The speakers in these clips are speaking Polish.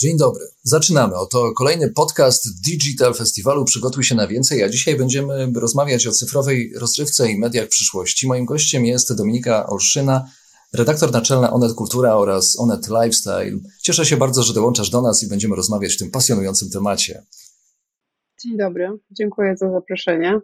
Dzień dobry. Zaczynamy. Oto kolejny podcast Digital Festiwalu Przygotuj się na więcej, a dzisiaj będziemy rozmawiać o cyfrowej rozrywce i mediach przyszłości. Moim gościem jest Dominika Olszyna, redaktor naczelna Onet Kultura oraz Onet Lifestyle. Cieszę się bardzo, że dołączasz do nas i będziemy rozmawiać w tym pasjonującym temacie. Dzień dobry. Dziękuję za zaproszenie.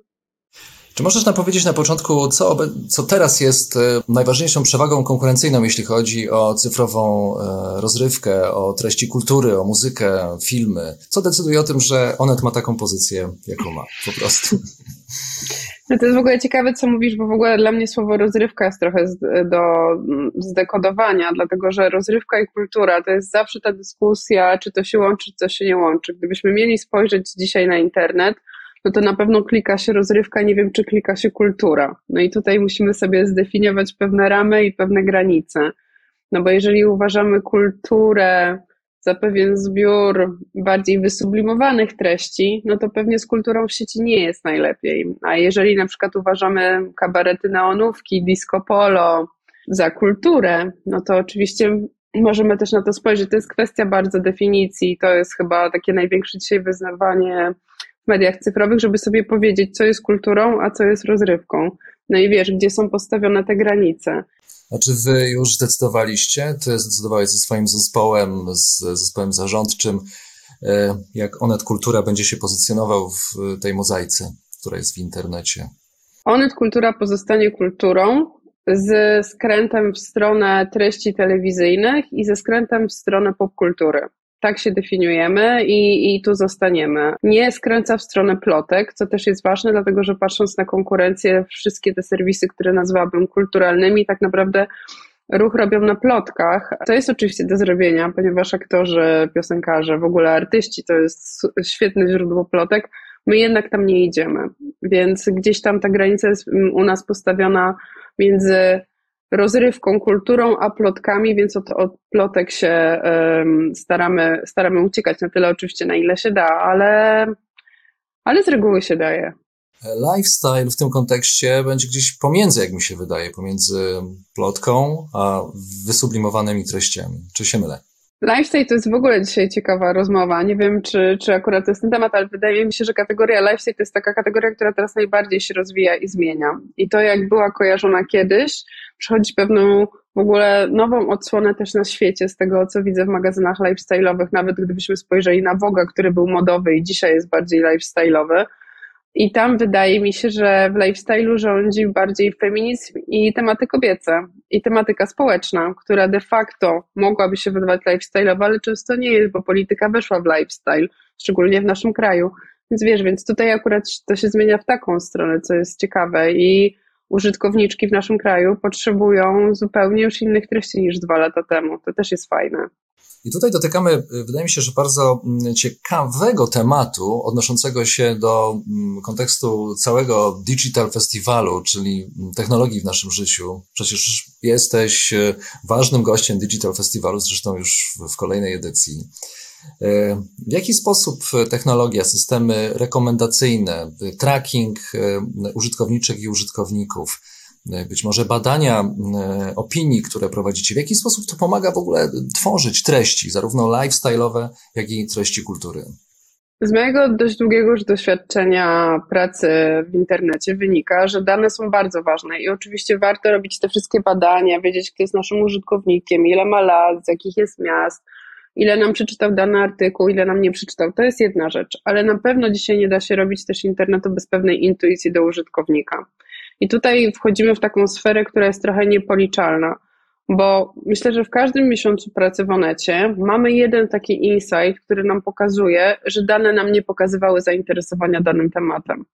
Czy możesz nam powiedzieć na początku, co, co teraz jest e, najważniejszą przewagą konkurencyjną, jeśli chodzi o cyfrową e, rozrywkę, o treści kultury, o muzykę, filmy? Co decyduje o tym, że Onet ma taką pozycję, jaką ma, po prostu? No to jest w ogóle ciekawe, co mówisz, bo w ogóle dla mnie słowo rozrywka jest trochę do zdekodowania, dlatego że rozrywka i kultura to jest zawsze ta dyskusja, czy to się łączy, czy to się nie łączy. Gdybyśmy mieli spojrzeć dzisiaj na internet, no to na pewno klika się rozrywka, nie wiem, czy klika się kultura. No i tutaj musimy sobie zdefiniować pewne ramy i pewne granice. No bo jeżeli uważamy kulturę za pewien zbiór bardziej wysublimowanych treści, no to pewnie z kulturą w sieci nie jest najlepiej. A jeżeli na przykład uważamy kabarety neonówki, disco polo za kulturę, no to oczywiście możemy też na to spojrzeć. To jest kwestia bardzo definicji. To jest chyba takie największe dzisiaj wyznawanie mediach cyfrowych, żeby sobie powiedzieć, co jest kulturą, a co jest rozrywką. No i wiesz, gdzie są postawione te granice. A czy wy już zdecydowaliście? Ty zdecydowałeś ze swoim zespołem, z zespołem zarządczym, e, jak Onet Kultura będzie się pozycjonował w tej mozaice, która jest w internecie? Onet Kultura pozostanie kulturą z skrętem w stronę treści telewizyjnych i ze skrętem w stronę popkultury tak się definiujemy i, i tu zostaniemy. Nie skręca w stronę plotek, co też jest ważne, dlatego że patrząc na konkurencję, wszystkie te serwisy, które nazwałabym kulturalnymi, tak naprawdę ruch robią na plotkach. To jest oczywiście do zrobienia, ponieważ aktorzy, piosenkarze, w ogóle artyści to jest świetne źródło plotek. My jednak tam nie idziemy, więc gdzieś tam ta granica jest u nas postawiona między rozrywką, kulturą, a plotkami, więc od, od plotek się um, staramy, staramy uciekać na tyle oczywiście, na ile się da, ale, ale z reguły się daje. Lifestyle w tym kontekście będzie gdzieś pomiędzy, jak mi się wydaje, pomiędzy plotką a wysublimowanymi treściami. Czy się mylę? Lifestyle to jest w ogóle dzisiaj ciekawa rozmowa. Nie wiem, czy, czy akurat to jest ten temat, ale wydaje mi się, że kategoria lifestyle to jest taka kategoria, która teraz najbardziej się rozwija i zmienia. I to, jak była kojarzona kiedyś, przychodzi pewną w ogóle nową odsłonę też na świecie z tego, co widzę w magazynach lifestyle'owych, nawet gdybyśmy spojrzeli na Voga, który był modowy i dzisiaj jest bardziej lifestyle'owy, i tam wydaje mi się, że w lifestyle'u rządzi bardziej feminizm i tematy kobiece, i tematyka społeczna, która de facto mogłaby się wydawać lifestyle'owa, ale często nie jest, bo polityka weszła w lifestyle, szczególnie w naszym kraju. Więc wiesz, więc tutaj akurat to się zmienia w taką stronę, co jest ciekawe i użytkowniczki w naszym kraju potrzebują zupełnie już innych treści niż dwa lata temu. To też jest fajne. I tutaj dotykamy, y, wydaje mi się, że bardzo mm, ciekawego tematu odnoszącego się do mm, kontekstu całego Digital Festiwalu, czyli mm, technologii w naszym życiu. Przecież jesteś y, ważnym gościem Digital Festiwalu, zresztą już w kolejnej edycji. Y, w jaki sposób technologia, systemy rekomendacyjne, tracking użytkowniczek i użytkowników, być może badania e, opinii, które prowadzicie, w jaki sposób to pomaga w ogóle tworzyć treści, zarówno lifestyle'owe, jak i treści kultury? Z mojego dość długiego już doświadczenia pracy w internecie wynika, że dane są bardzo ważne i oczywiście warto robić te wszystkie badania, wiedzieć, kto jest naszym użytkownikiem, ile ma lat, z jakich jest miast, ile nam przeczytał dany artykuł, ile nam nie przeczytał. To jest jedna rzecz, ale na pewno dzisiaj nie da się robić też internetu bez pewnej intuicji do użytkownika. I tutaj wchodzimy w taką sferę, która jest trochę niepoliczalna, bo myślę, że w każdym miesiącu pracy w Onecie mamy jeden taki insight, który nam pokazuje, że dane nam nie pokazywały zainteresowania danym tematem.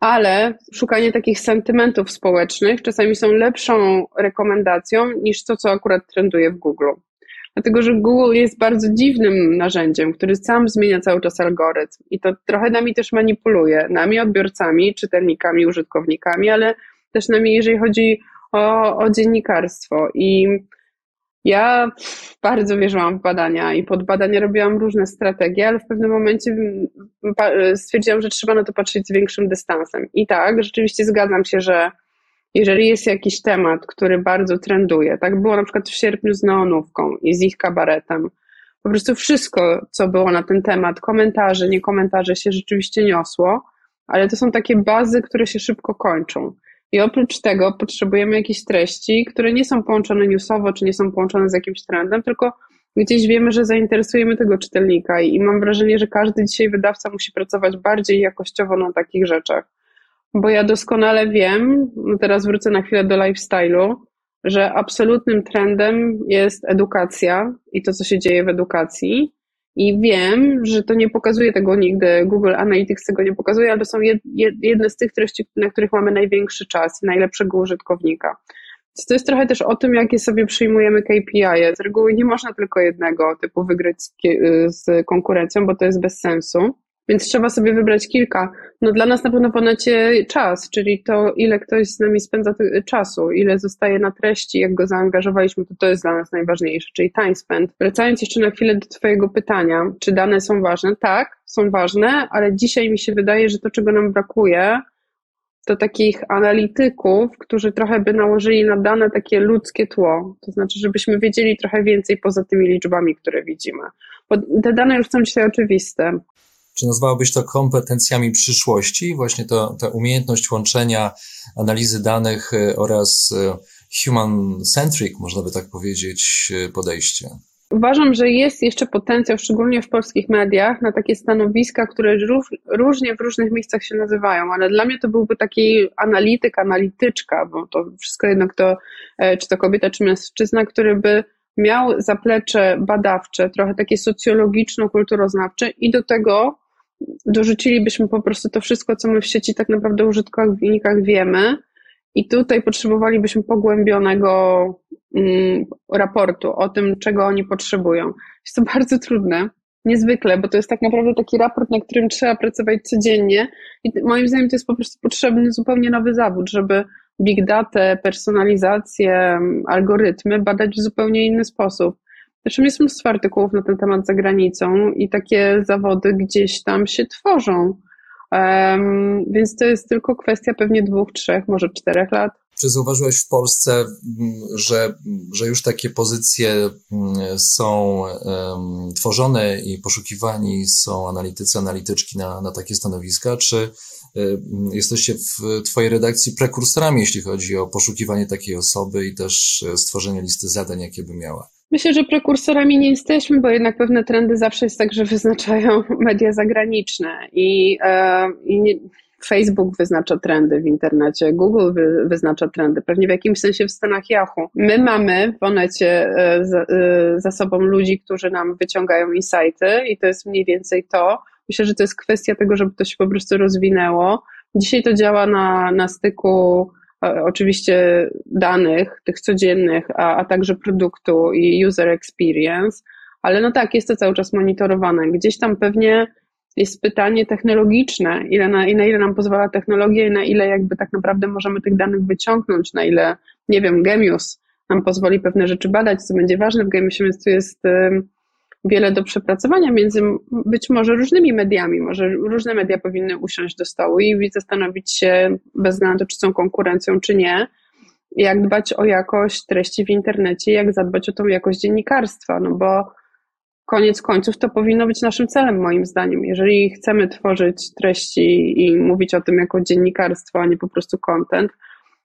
Ale szukanie takich sentymentów społecznych czasami są lepszą rekomendacją niż to, co akurat trenduje w Google. Dlatego, że Google jest bardzo dziwnym narzędziem, który sam zmienia cały czas algorytm i to trochę nami też manipuluje, nami odbiorcami, czytelnikami, użytkownikami, ale też nami, jeżeli chodzi o, o dziennikarstwo. I ja bardzo wierzyłam w badania i pod badania robiłam różne strategie, ale w pewnym momencie stwierdziłam, że trzeba na to patrzeć z większym dystansem. I tak, rzeczywiście zgadzam się, że jeżeli jest jakiś temat, który bardzo trenduje, tak było na przykład w sierpniu z neonówką i z ich kabaretem, po prostu wszystko, co było na ten temat, komentarze, nie komentarze się rzeczywiście niosło, ale to są takie bazy, które się szybko kończą. I oprócz tego potrzebujemy jakichś treści, które nie są połączone newsowo, czy nie są połączone z jakimś trendem, tylko gdzieś wiemy, że zainteresujemy tego czytelnika i mam wrażenie, że każdy dzisiaj wydawca musi pracować bardziej jakościowo na takich rzeczach. Bo ja doskonale wiem, no teraz wrócę na chwilę do lifestyle'u, że absolutnym trendem jest edukacja i to, co się dzieje w edukacji. I wiem, że to nie pokazuje tego nigdy, Google Analytics tego nie pokazuje, ale to są jedne z tych treści, na których mamy największy czas i najlepszego użytkownika. To jest trochę też o tym, jakie sobie przyjmujemy KPI. -e. Z reguły nie można tylko jednego typu wygrać z konkurencją, bo to jest bez sensu. Więc trzeba sobie wybrać kilka. No dla nas na pewno ponacie czas, czyli to, ile ktoś z nami spędza czasu, ile zostaje na treści, jak go zaangażowaliśmy, to to jest dla nas najważniejsze, czyli time spent. Wracając jeszcze na chwilę do Twojego pytania, czy dane są ważne? Tak, są ważne, ale dzisiaj mi się wydaje, że to, czego nam brakuje, to takich analityków, którzy trochę by nałożyli na dane takie ludzkie tło. To znaczy, żebyśmy wiedzieli trochę więcej poza tymi liczbami, które widzimy. Bo te dane już są dzisiaj oczywiste. Czy nazwałabyś to kompetencjami przyszłości? Właśnie to, ta umiejętność łączenia analizy danych e, oraz e, human-centric, można by tak powiedzieć, e, podejście. Uważam, że jest jeszcze potencjał, szczególnie w polskich mediach, na takie stanowiska, które róż, różnie w różnych miejscach się nazywają, ale dla mnie to byłby taki analityk, analityczka, bo to wszystko jedno, kto, czy to kobieta, czy mężczyzna, który by miał zaplecze badawcze, trochę takie socjologiczno-kulturoznawcze i do tego dorzucilibyśmy po prostu to wszystko, co my w sieci tak naprawdę o użytkownikach wiemy i tutaj potrzebowalibyśmy pogłębionego mm, raportu o tym, czego oni potrzebują. Jest to bardzo trudne, niezwykle, bo to jest tak naprawdę taki raport, na którym trzeba pracować codziennie i moim zdaniem to jest po prostu potrzebny zupełnie nowy zawód, żeby big data, personalizację, algorytmy badać w zupełnie inny sposób. Zresztą jest mnóstwo artykułów na ten temat za granicą i takie zawody gdzieś tam się tworzą. Um, więc to jest tylko kwestia pewnie dwóch, trzech, może czterech lat. Czy zauważyłeś w Polsce, że, że już takie pozycje są um, tworzone i poszukiwani są analitycy, analityczki na, na takie stanowiska? Czy um, jesteście w Twojej redakcji prekursorami, jeśli chodzi o poszukiwanie takiej osoby i też e, stworzenie listy zadań, jakie by miała? Myślę, że prekursorami nie jesteśmy, bo jednak pewne trendy zawsze jest tak, że wyznaczają media zagraniczne i, e, i nie, Facebook wyznacza trendy w internecie, Google wy, wyznacza trendy, pewnie w jakimś sensie w Stanach Yahoo. My mamy w Onecie e, za, e, za sobą ludzi, którzy nam wyciągają insighty i to jest mniej więcej to. Myślę, że to jest kwestia tego, żeby to się po prostu rozwinęło. Dzisiaj to działa na, na styku oczywiście danych, tych codziennych, a, a także produktu i user experience, ale no tak, jest to cały czas monitorowane. Gdzieś tam pewnie jest pytanie technologiczne, ile na, na ile nam pozwala technologia i na ile jakby tak naprawdę możemy tych danych wyciągnąć, na ile, nie wiem, Gemius nam pozwoli pewne rzeczy badać, co będzie ważne w Gemiusie, więc tu jest wiele do przepracowania między być może różnymi mediami. Może różne media powinny usiąść do stołu i zastanowić się, bez względu czy są konkurencją, czy nie, jak dbać o jakość treści w internecie, jak zadbać o tą jakość dziennikarstwa, no bo koniec końców to powinno być naszym celem, moim zdaniem. Jeżeli chcemy tworzyć treści i mówić o tym jako dziennikarstwo, a nie po prostu content,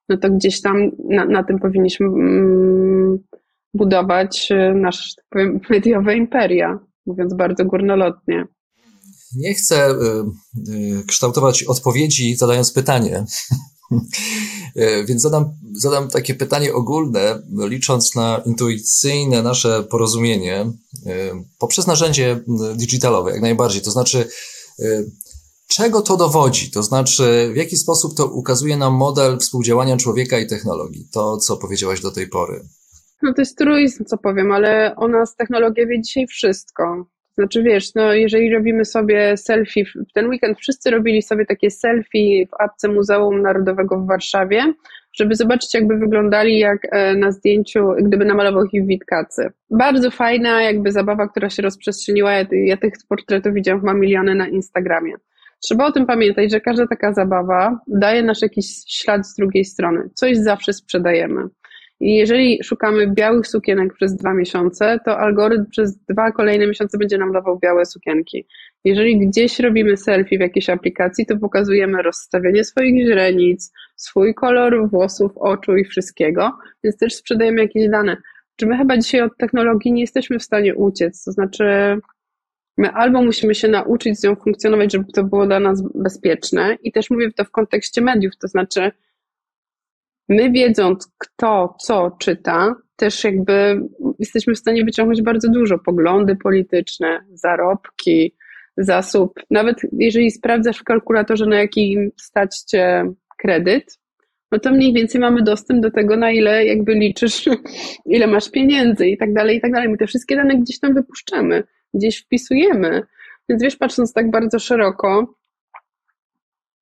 no to gdzieś tam na, na tym powinniśmy mm, budować y, nasze, tak powiem, mediowe imperia, mówiąc bardzo górnolotnie. Nie chcę y, y, kształtować odpowiedzi zadając pytanie. Więc zadam, zadam takie pytanie ogólne, licząc na intuicyjne nasze porozumienie poprzez narzędzie digitalowe, jak najbardziej. To znaczy, czego to dowodzi? To znaczy, w jaki sposób to ukazuje nam model współdziałania człowieka i technologii? To, co powiedziałaś do tej pory. No to jest truizm, co powiem, ale o nas technologia wie dzisiaj wszystko. Znaczy wiesz, no jeżeli robimy sobie selfie, w ten weekend wszyscy robili sobie takie selfie w apce Muzeum Narodowego w Warszawie, żeby zobaczyć jakby wyglądali jak e, na zdjęciu, gdyby namalował ich Witkacy. Bardzo fajna jakby zabawa, która się rozprzestrzeniła, ja, ja tych portretów widziałam, ma miliony na Instagramie. Trzeba o tym pamiętać, że każda taka zabawa daje nasz jakiś ślad z drugiej strony. Coś zawsze sprzedajemy. I jeżeli szukamy białych sukienek przez dwa miesiące, to algorytm przez dwa kolejne miesiące będzie nam dawał białe sukienki. Jeżeli gdzieś robimy selfie w jakiejś aplikacji, to pokazujemy rozstawienie swoich źrenic, swój kolor włosów, oczu i wszystkiego, więc też sprzedajemy jakieś dane. Czy my chyba dzisiaj od technologii nie jesteśmy w stanie uciec? To znaczy, my albo musimy się nauczyć z nią funkcjonować, żeby to było dla nas bezpieczne, i też mówię to w kontekście mediów, to znaczy, my wiedząc, kto co czyta, też jakby jesteśmy w stanie wyciągnąć bardzo dużo poglądy polityczne, zarobki, zasób. Nawet jeżeli sprawdzasz w kalkulatorze, na jakim stać cię kredyt, no to mniej więcej mamy dostęp do tego, na ile jakby liczysz, ile masz pieniędzy i tak dalej, i tak dalej. My te wszystkie dane gdzieś tam wypuszczamy, gdzieś wpisujemy. Więc wiesz, patrząc tak bardzo szeroko,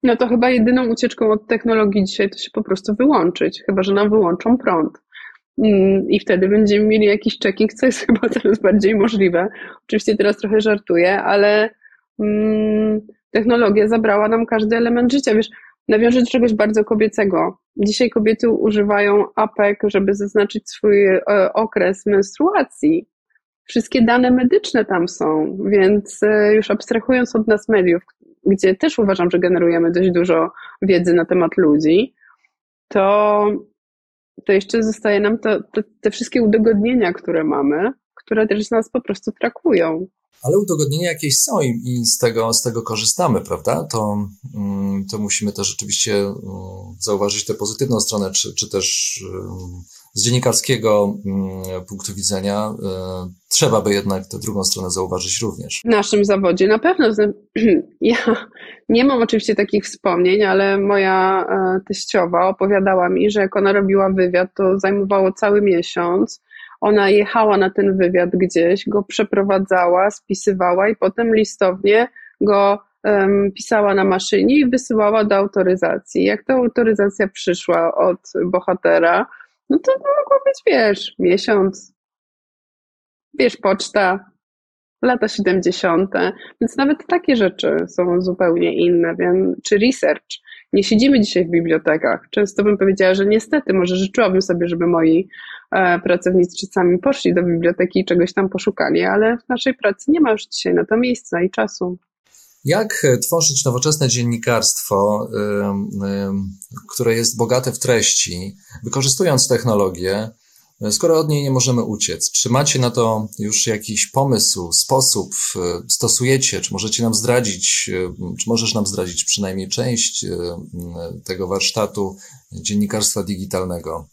no to chyba jedyną ucieczką od technologii dzisiaj to się po prostu wyłączyć, chyba że nam wyłączą prąd. Mm, I wtedy będziemy mieli jakiś checking, co jest chyba coraz bardziej możliwe. Oczywiście teraz trochę żartuję, ale mm, technologia zabrała nam każdy element życia. Wiesz, nawiążę do czegoś bardzo kobiecego. Dzisiaj kobiety używają apek, żeby zaznaczyć swój e, okres menstruacji. Wszystkie dane medyczne tam są, więc e, już abstrahując od nas mediów, gdzie też uważam, że generujemy dość dużo wiedzy na temat ludzi, to, to jeszcze zostaje nam to, to, te wszystkie udogodnienia, które mamy, które też nas po prostu trakują. Ale udogodnienia jakieś są i, z, tego, z tego korzystamy, prawda? To, mm, to musimy też rzeczywiście mm, zauważyć tę pozytywną stronę, czy, czy też mm, z dziennikarskiego punktu widzenia e, trzeba by jednak tę drugą stronę zauważyć również. W naszym zawodzie na pewno. Ja nie mam oczywiście takich wspomnień, ale moja e, teściowa opowiadała mi, że jak ona robiła wywiad, to zajmowało cały miesiąc ona jechała na ten wywiad gdzieś, go przeprowadzała, spisywała i potem listownie go pisała na maszynie i wysyłała do autoryzacji. Jak ta autoryzacja przyszła od bohatera, no to mogło być, wiesz, miesiąc, wiesz, poczta, lata 70., więc nawet takie rzeczy są zupełnie inne, wiem, czy research. Nie siedzimy dzisiaj w bibliotekach. Często bym powiedziała, że niestety, może życzyłabym sobie, żeby moi e, pracownicy sami poszli do biblioteki i czegoś tam poszukali, ale w naszej pracy nie ma już dzisiaj na to miejsca i czasu. Jak e, tworzyć nowoczesne dziennikarstwo, które jest bogate w treści, wykorzystując technologię, skoro od niej nie możemy uciec? Czy macie na to już jakiś pomysł, sposób, e, stosujecie? Czy możecie nam zdradzić, e, czy możesz nam zdradzić przynajmniej część tego warsztatu dziennikarstwa digitalnego?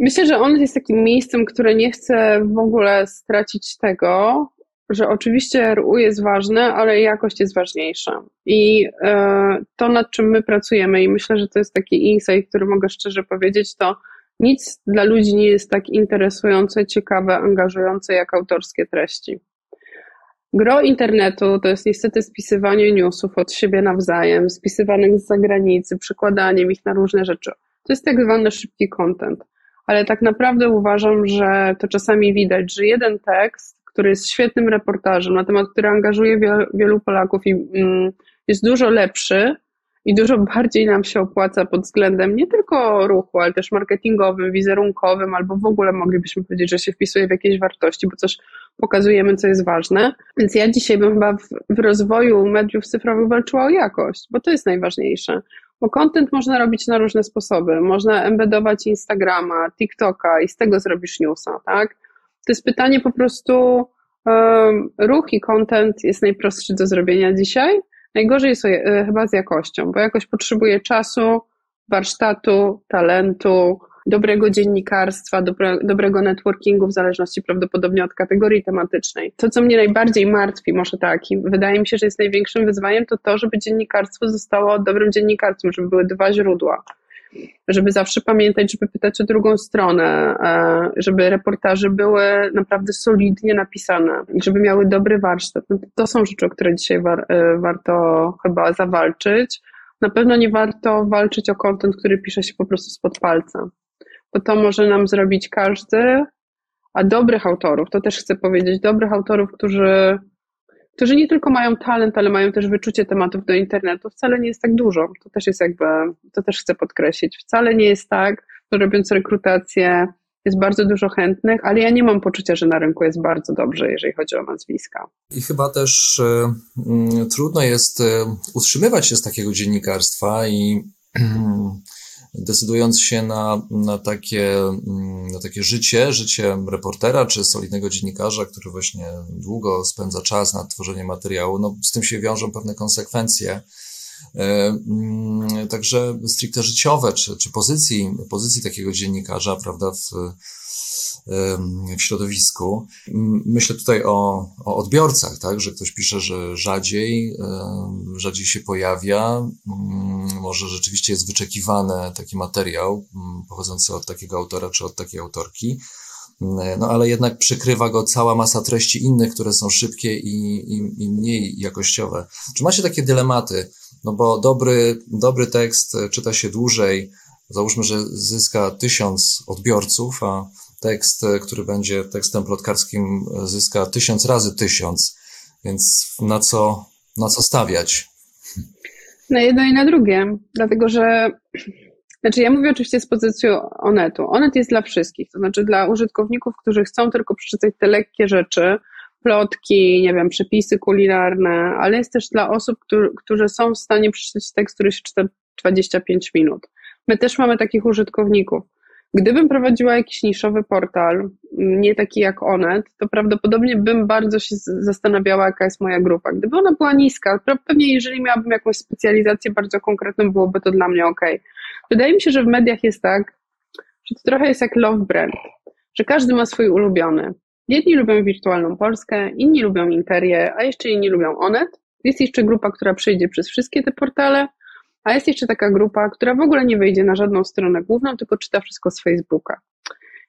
Myślę, że on jest takim miejscem, które nie chce w ogóle stracić tego, że oczywiście RU jest ważne, ale jakość jest ważniejsza. I e, to, nad czym my pracujemy, i myślę, że to jest taki insight, który mogę szczerze powiedzieć, to nic dla ludzi nie jest tak interesujące, ciekawe, angażujące jak autorskie treści. Gro internetu to jest niestety spisywanie newsów od siebie nawzajem, spisywanych z zagranicy, przykładaniem ich na różne rzeczy. To jest tak zwany szybki content. Ale tak naprawdę uważam, że to czasami widać, że jeden tekst który jest świetnym reportażem na temat, który angażuje wielu Polaków i mm, jest dużo lepszy i dużo bardziej nam się opłaca pod względem nie tylko ruchu, ale też marketingowym, wizerunkowym, albo w ogóle moglibyśmy powiedzieć, że się wpisuje w jakieś wartości, bo coś pokazujemy, co jest ważne. Więc ja dzisiaj bym chyba w, w rozwoju mediów cyfrowych walczyła o jakość, bo to jest najważniejsze. Bo content można robić na różne sposoby. Można embedować Instagrama, TikToka i z tego zrobisz newsa, tak? To jest pytanie po prostu, um, ruch i content jest najprostszy do zrobienia dzisiaj. Najgorzej jest e, chyba z jakością, bo jakoś potrzebuje czasu, warsztatu, talentu, dobrego dziennikarstwa, dobre, dobrego networkingu, w zależności prawdopodobnie od kategorii tematycznej. To, co mnie najbardziej martwi, może tak, i wydaje mi się, że jest największym wyzwaniem, to to, żeby dziennikarstwo zostało dobrym dziennikarstwem, żeby były dwa źródła żeby zawsze pamiętać, żeby pytać o drugą stronę, e, żeby reportaże były naprawdę solidnie napisane i żeby miały dobry warsztat. No to są rzeczy, o które dzisiaj war, e, warto chyba zawalczyć. Na pewno nie warto walczyć o kontent, który pisze się po prostu spod palca, bo to może nam zrobić każdy, a dobrych autorów, to też chcę powiedzieć, dobrych autorów, którzy którzy nie tylko mają talent, ale mają też wyczucie tematów do internetu, wcale nie jest tak dużo. To też jest jakby, to też chcę podkreślić. Wcale nie jest tak, robiąc rekrutację jest bardzo dużo chętnych, ale ja nie mam poczucia, że na rynku jest bardzo dobrze, jeżeli chodzi o nazwiska. I chyba też y, trudno jest y, utrzymywać się z takiego dziennikarstwa i y, decydując się na, na, takie, mm, na takie życie, życie reportera czy solidnego dziennikarza, który właśnie długo spędza czas na tworzenie materiału, no z tym się wiążą pewne konsekwencje. E, mm, także stricte życiowe, czy, czy pozycji, pozycji takiego dziennikarza, prawda, w, w środowisku. Myślę tutaj o, o odbiorcach, tak, że ktoś pisze, że rzadziej, rzadziej się pojawia, może rzeczywiście jest wyczekiwany taki materiał pochodzący od takiego autora czy od takiej autorki. No ale jednak przykrywa go cała masa treści innych, które są szybkie i, i, i mniej jakościowe. Czy macie takie dylematy? No bo dobry, dobry tekst czyta się dłużej, załóżmy, że zyska tysiąc odbiorców, a tekst, który będzie tekstem plotkarskim, zyska tysiąc razy tysiąc. Więc na co, na co stawiać? Na jedno i na drugie, dlatego że znaczy ja mówię oczywiście z pozycji Onetu. Onet jest dla wszystkich, to znaczy dla użytkowników, którzy chcą tylko przeczytać te lekkie rzeczy, plotki, nie wiem, przepisy kulinarne, ale jest też dla osób, którzy, są w stanie przeczytać tekst, który się czyta 25 minut. My też mamy takich użytkowników. Gdybym prowadziła jakiś niszowy portal, nie taki jak Onet, to prawdopodobnie bym bardzo się zastanawiała, jaka jest moja grupa. Gdyby ona była niska, pewnie jeżeli miałabym jakąś specjalizację bardzo konkretną, byłoby to dla mnie ok. Wydaje mi się, że w mediach jest tak, że to trochę jest jak love brand, że każdy ma swój ulubiony. Jedni lubią wirtualną Polskę, inni lubią Interię, a jeszcze inni lubią Onet. Jest jeszcze grupa, która przejdzie przez wszystkie te portale, a jest jeszcze taka grupa, która w ogóle nie wejdzie na żadną stronę główną, tylko czyta wszystko z Facebooka.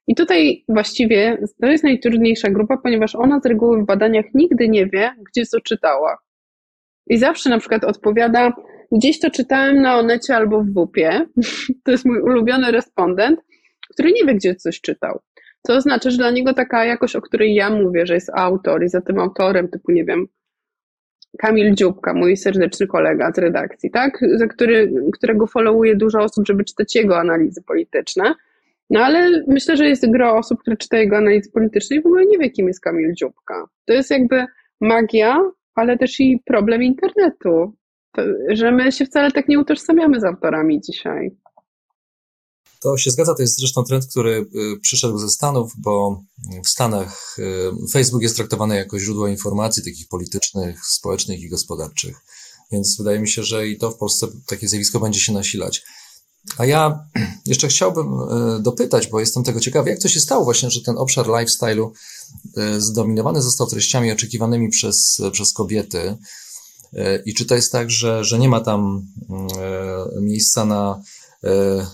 I tutaj właściwie to jest najtrudniejsza grupa, ponieważ ona z reguły w badaniach nigdy nie wie, gdzie co czytała. I zawsze na przykład odpowiada, gdzieś to czytałem na Onecie albo w WUP-ie. To jest mój ulubiony respondent, który nie wie, gdzie coś czytał. To oznacza, że dla niego taka jakość, o której ja mówię, że jest autor i za tym autorem, typu, nie wiem, Kamil Dziubka, mój serdeczny kolega z redakcji, tak? Za który, którego followuje dużo osób, żeby czytać jego analizy polityczne. No ale myślę, że jest gro osób, które czyta jego analizy polityczne i w ogóle nie wie, kim jest Kamil Dziubka. To jest jakby magia, ale też i problem internetu, że my się wcale tak nie utożsamiamy z autorami dzisiaj. To się zgadza, to jest zresztą trend, który y, przyszedł ze Stanów, bo w Stanach y, Facebook jest traktowany jako źródło informacji takich politycznych, społecznych i gospodarczych. Więc wydaje mi się, że i to w Polsce takie zjawisko będzie się nasilać. A ja jeszcze chciałbym y, dopytać, bo jestem tego ciekawy, jak to się stało właśnie, że ten obszar lifestyle'u zdominowany został treściami oczekiwanymi przez, przez kobiety. I czy to jest tak, że, że nie ma tam miejsca na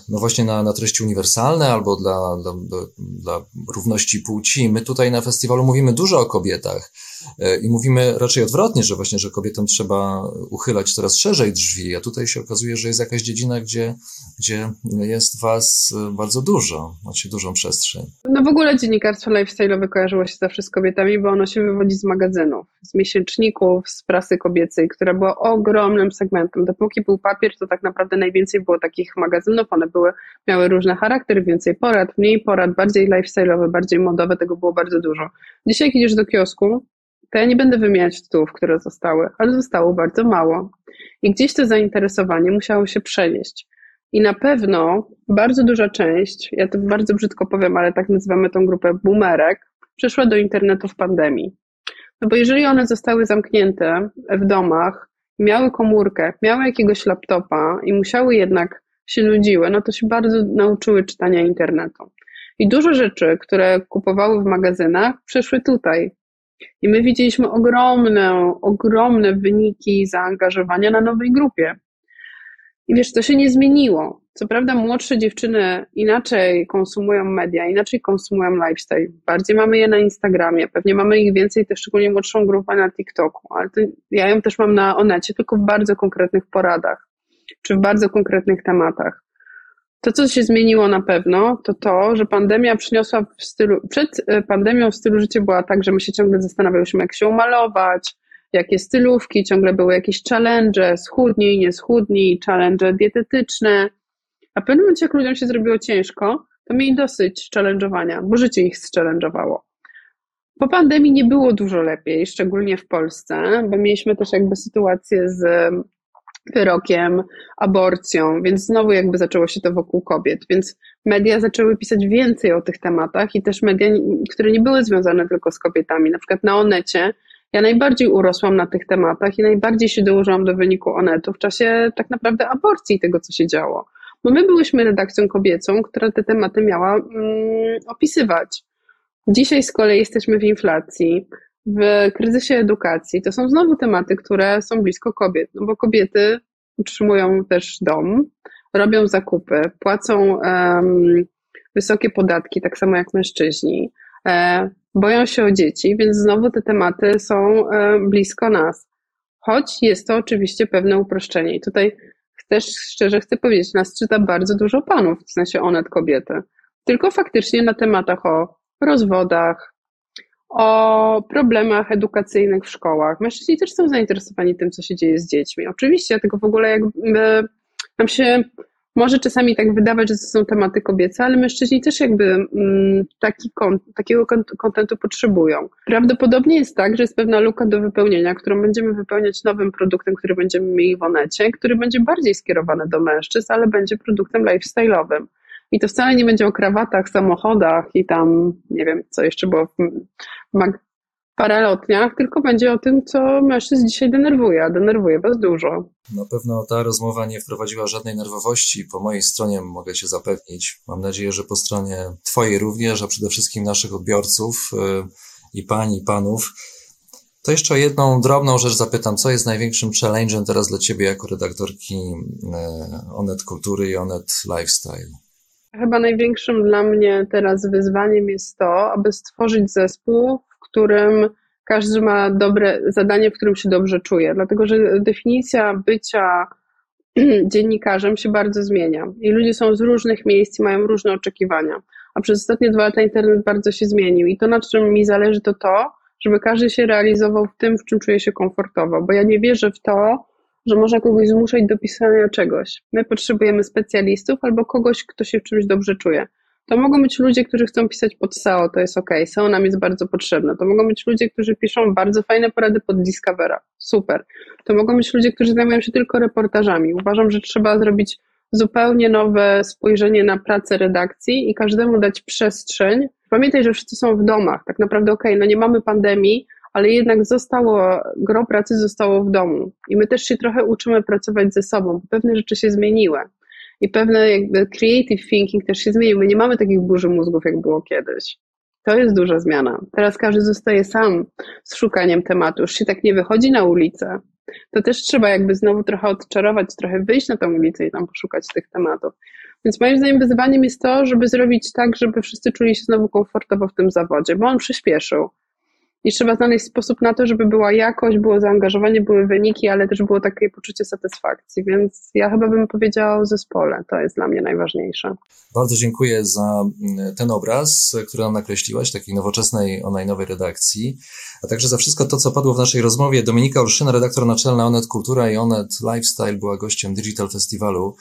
no właśnie na, na treści uniwersalne albo dla, dla, dla równości płci. My tutaj na festiwalu mówimy dużo o kobietach e, i mówimy raczej odwrotnie, że właśnie, że kobietom trzeba uchylać coraz szerzej drzwi, a tutaj się okazuje, że jest jakaś dziedzina, gdzie, gdzie jest was bardzo dużo, macie dużą przestrzeń. No w ogóle dziennikarstwo lifestyle'owe kojarzyło się zawsze z kobietami, bo ono się wywodzi z magazynów, z miesięczników, z prasy kobiecej, która była ogromnym segmentem. Dopóki był papier, to tak naprawdę najwięcej było takich magazynów, magazynów, one były, miały różne charaktery, więcej porad, mniej porad, bardziej lifestyle'owe, bardziej modowe, tego było bardzo dużo. Dzisiaj jak idziesz do kiosku, to ja nie będę wymieniać tytułów, które zostały, ale zostało bardzo mało. I gdzieś to zainteresowanie musiało się przenieść. I na pewno bardzo duża część, ja to bardzo brzydko powiem, ale tak nazywamy tą grupę boomerek, przeszła do internetu w pandemii. No bo jeżeli one zostały zamknięte w domach, miały komórkę, miały jakiegoś laptopa i musiały jednak się nudziły, no to się bardzo nauczyły czytania internetu. I dużo rzeczy, które kupowały w magazynach, przeszły tutaj. I my widzieliśmy ogromne, ogromne wyniki zaangażowania na nowej grupie. I wiesz, to się nie zmieniło. Co prawda, młodsze dziewczyny inaczej konsumują media, inaczej konsumują lifestyle. Bardziej mamy je na Instagramie, pewnie mamy ich więcej, też szczególnie młodszą grupę na TikToku, ale to ja ją też mam na Onecie, tylko w bardzo konkretnych poradach czy w bardzo konkretnych tematach. To, co się zmieniło na pewno, to to, że pandemia przyniosła w stylu, przed e, pandemią w stylu życia była tak, że my się ciągle zastanawialiśmy, jak się umalować, jakie stylówki, ciągle były jakieś challenge, schudnij, nie schudnij, challenge dietetyczne. A w pewnym momencie, jak ludziom się zrobiło ciężko, to mieli dosyć challenge'owania, bo życie ich challenge'owało. Po pandemii nie było dużo lepiej, szczególnie w Polsce, bo mieliśmy też jakby sytuację z wyrokiem, aborcją, więc znowu jakby zaczęło się to wokół kobiet, więc media zaczęły pisać więcej o tych tematach i też media, które nie były związane tylko z kobietami, na przykład na Onecie, ja najbardziej urosłam na tych tematach i najbardziej się dołożyłam do wyniku Onetu w czasie tak naprawdę aborcji tego, co się działo. Bo my byłyśmy redakcją kobiecą, która te tematy miała mm, opisywać. Dzisiaj z kolei jesteśmy w inflacji, w kryzysie edukacji. To są znowu tematy, które są blisko kobiet, no bo kobiety utrzymują też dom, robią zakupy, płacą um, wysokie podatki, tak samo jak mężczyźni, e, boją się o dzieci, więc znowu te tematy są e, blisko nas. Choć jest to oczywiście pewne uproszczenie. I tutaj też szczerze chcę powiedzieć, nas czyta bardzo dużo panów, w sensie onet kobiety. Tylko faktycznie na tematach o rozwodach, o problemach edukacyjnych w szkołach. Mężczyźni też są zainteresowani tym, co się dzieje z dziećmi. Oczywiście, tylko w ogóle jakby nam się może czasami tak wydawać, że to są tematy kobiece, ale mężczyźni też jakby mm, taki, takiego kontentu potrzebują. Prawdopodobnie jest tak, że jest pewna luka do wypełnienia, którą będziemy wypełniać nowym produktem, który będziemy mieli w Onecie, który będzie bardziej skierowany do mężczyzn, ale będzie produktem lifestyle'owym. I to wcale nie będzie o krawatach, samochodach i tam, nie wiem, co jeszcze było w, mag- paralotniach, tylko będzie o tym, co mężczyzn dzisiaj denerwuje, a denerwuje was dużo. Na pewno ta rozmowa nie wprowadziła żadnej nerwowości. Po mojej stronie mogę się zapewnić. Mam nadzieję, że po stronie Twojej również, a przede wszystkim naszych odbiorców y, i pań, i panów. To jeszcze o jedną drobną rzecz zapytam. Co jest największym challenge'em teraz dla Ciebie jako redaktorki y, Onet Kultury i Onet Lifestyle? Chyba największym dla mnie teraz wyzwaniem jest to, aby stworzyć zespół, w którym każdy ma dobre zadanie, w którym się dobrze czuje. Dlatego, że definicja bycia dziennikarzem się bardzo zmienia i ludzie są z różnych miejsc i mają różne oczekiwania. A przez ostatnie dwa lata internet bardzo się zmienił i to, na czym mi zależy, to to, żeby każdy się realizował w tym, w czym czuje się komfortowo, bo ja nie wierzę w to, że można kogoś zmuszać do pisania czegoś. My potrzebujemy specjalistów albo kogoś, kto się w czymś dobrze czuje. To mogą być ludzie, którzy chcą pisać pod SEO, to jest ok. SEO nam jest bardzo potrzebne. To mogą być ludzie, którzy piszą bardzo fajne porady pod Discovera. Super. To mogą być ludzie, którzy zajmują się tylko reportażami. Uważam, że trzeba zrobić zupełnie nowe spojrzenie na pracę redakcji i każdemu dać przestrzeń. Pamiętaj, że wszyscy są w domach. Tak naprawdę, ok, no nie mamy pandemii, ale jednak zostało, gro pracy zostało w domu. I my też się trochę uczymy pracować ze sobą, bo pewne rzeczy się zmieniły. I pewne jakby creative thinking też się zmienił. My nie mamy takich burzy mózgów, jak było kiedyś. To jest duża zmiana. Teraz każdy zostaje sam z szukaniem tematu. Już się tak nie wychodzi na ulicę. To też trzeba jakby znowu trochę odczarować, trochę wyjść na tą ulicę i tam poszukać tych tematów. Więc moim zdaniem wyzwaniem jest to, żeby zrobić tak, żeby wszyscy czuli się znowu komfortowo w tym zawodzie, bo on przyspieszył i trzeba znaleźć sposób na to, żeby była jakość, było zaangażowanie, były wyniki, ale też było takie poczucie satysfakcji, więc ja chyba bym powiedziała o zespole, to jest dla mnie najważniejsze. Bardzo dziękuję za mm, ten obraz, który nam nakreśliłaś, takiej nowoczesnej online redakcji, a także za wszystko to, co padło w naszej rozmowie. Dominika Olszyna, redaktor naczelna Onet Kultura i Onet Lifestyle była gościem Digital Festiwalu.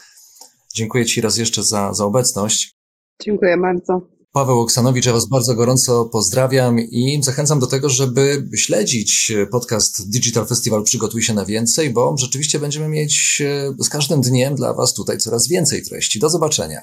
Dziękuję Ci raz jeszcze za, za obecność. Dziękuję bardzo. Paweł Oksanowicz, ja Was bardzo gorąco pozdrawiam i zachęcam do tego, żeby śledzić podcast Digital Festival Przygotuj się na więcej, bo rzeczywiście będziemy mieć e, z każdym dniem dla Was tutaj coraz więcej treści. Do zobaczenia.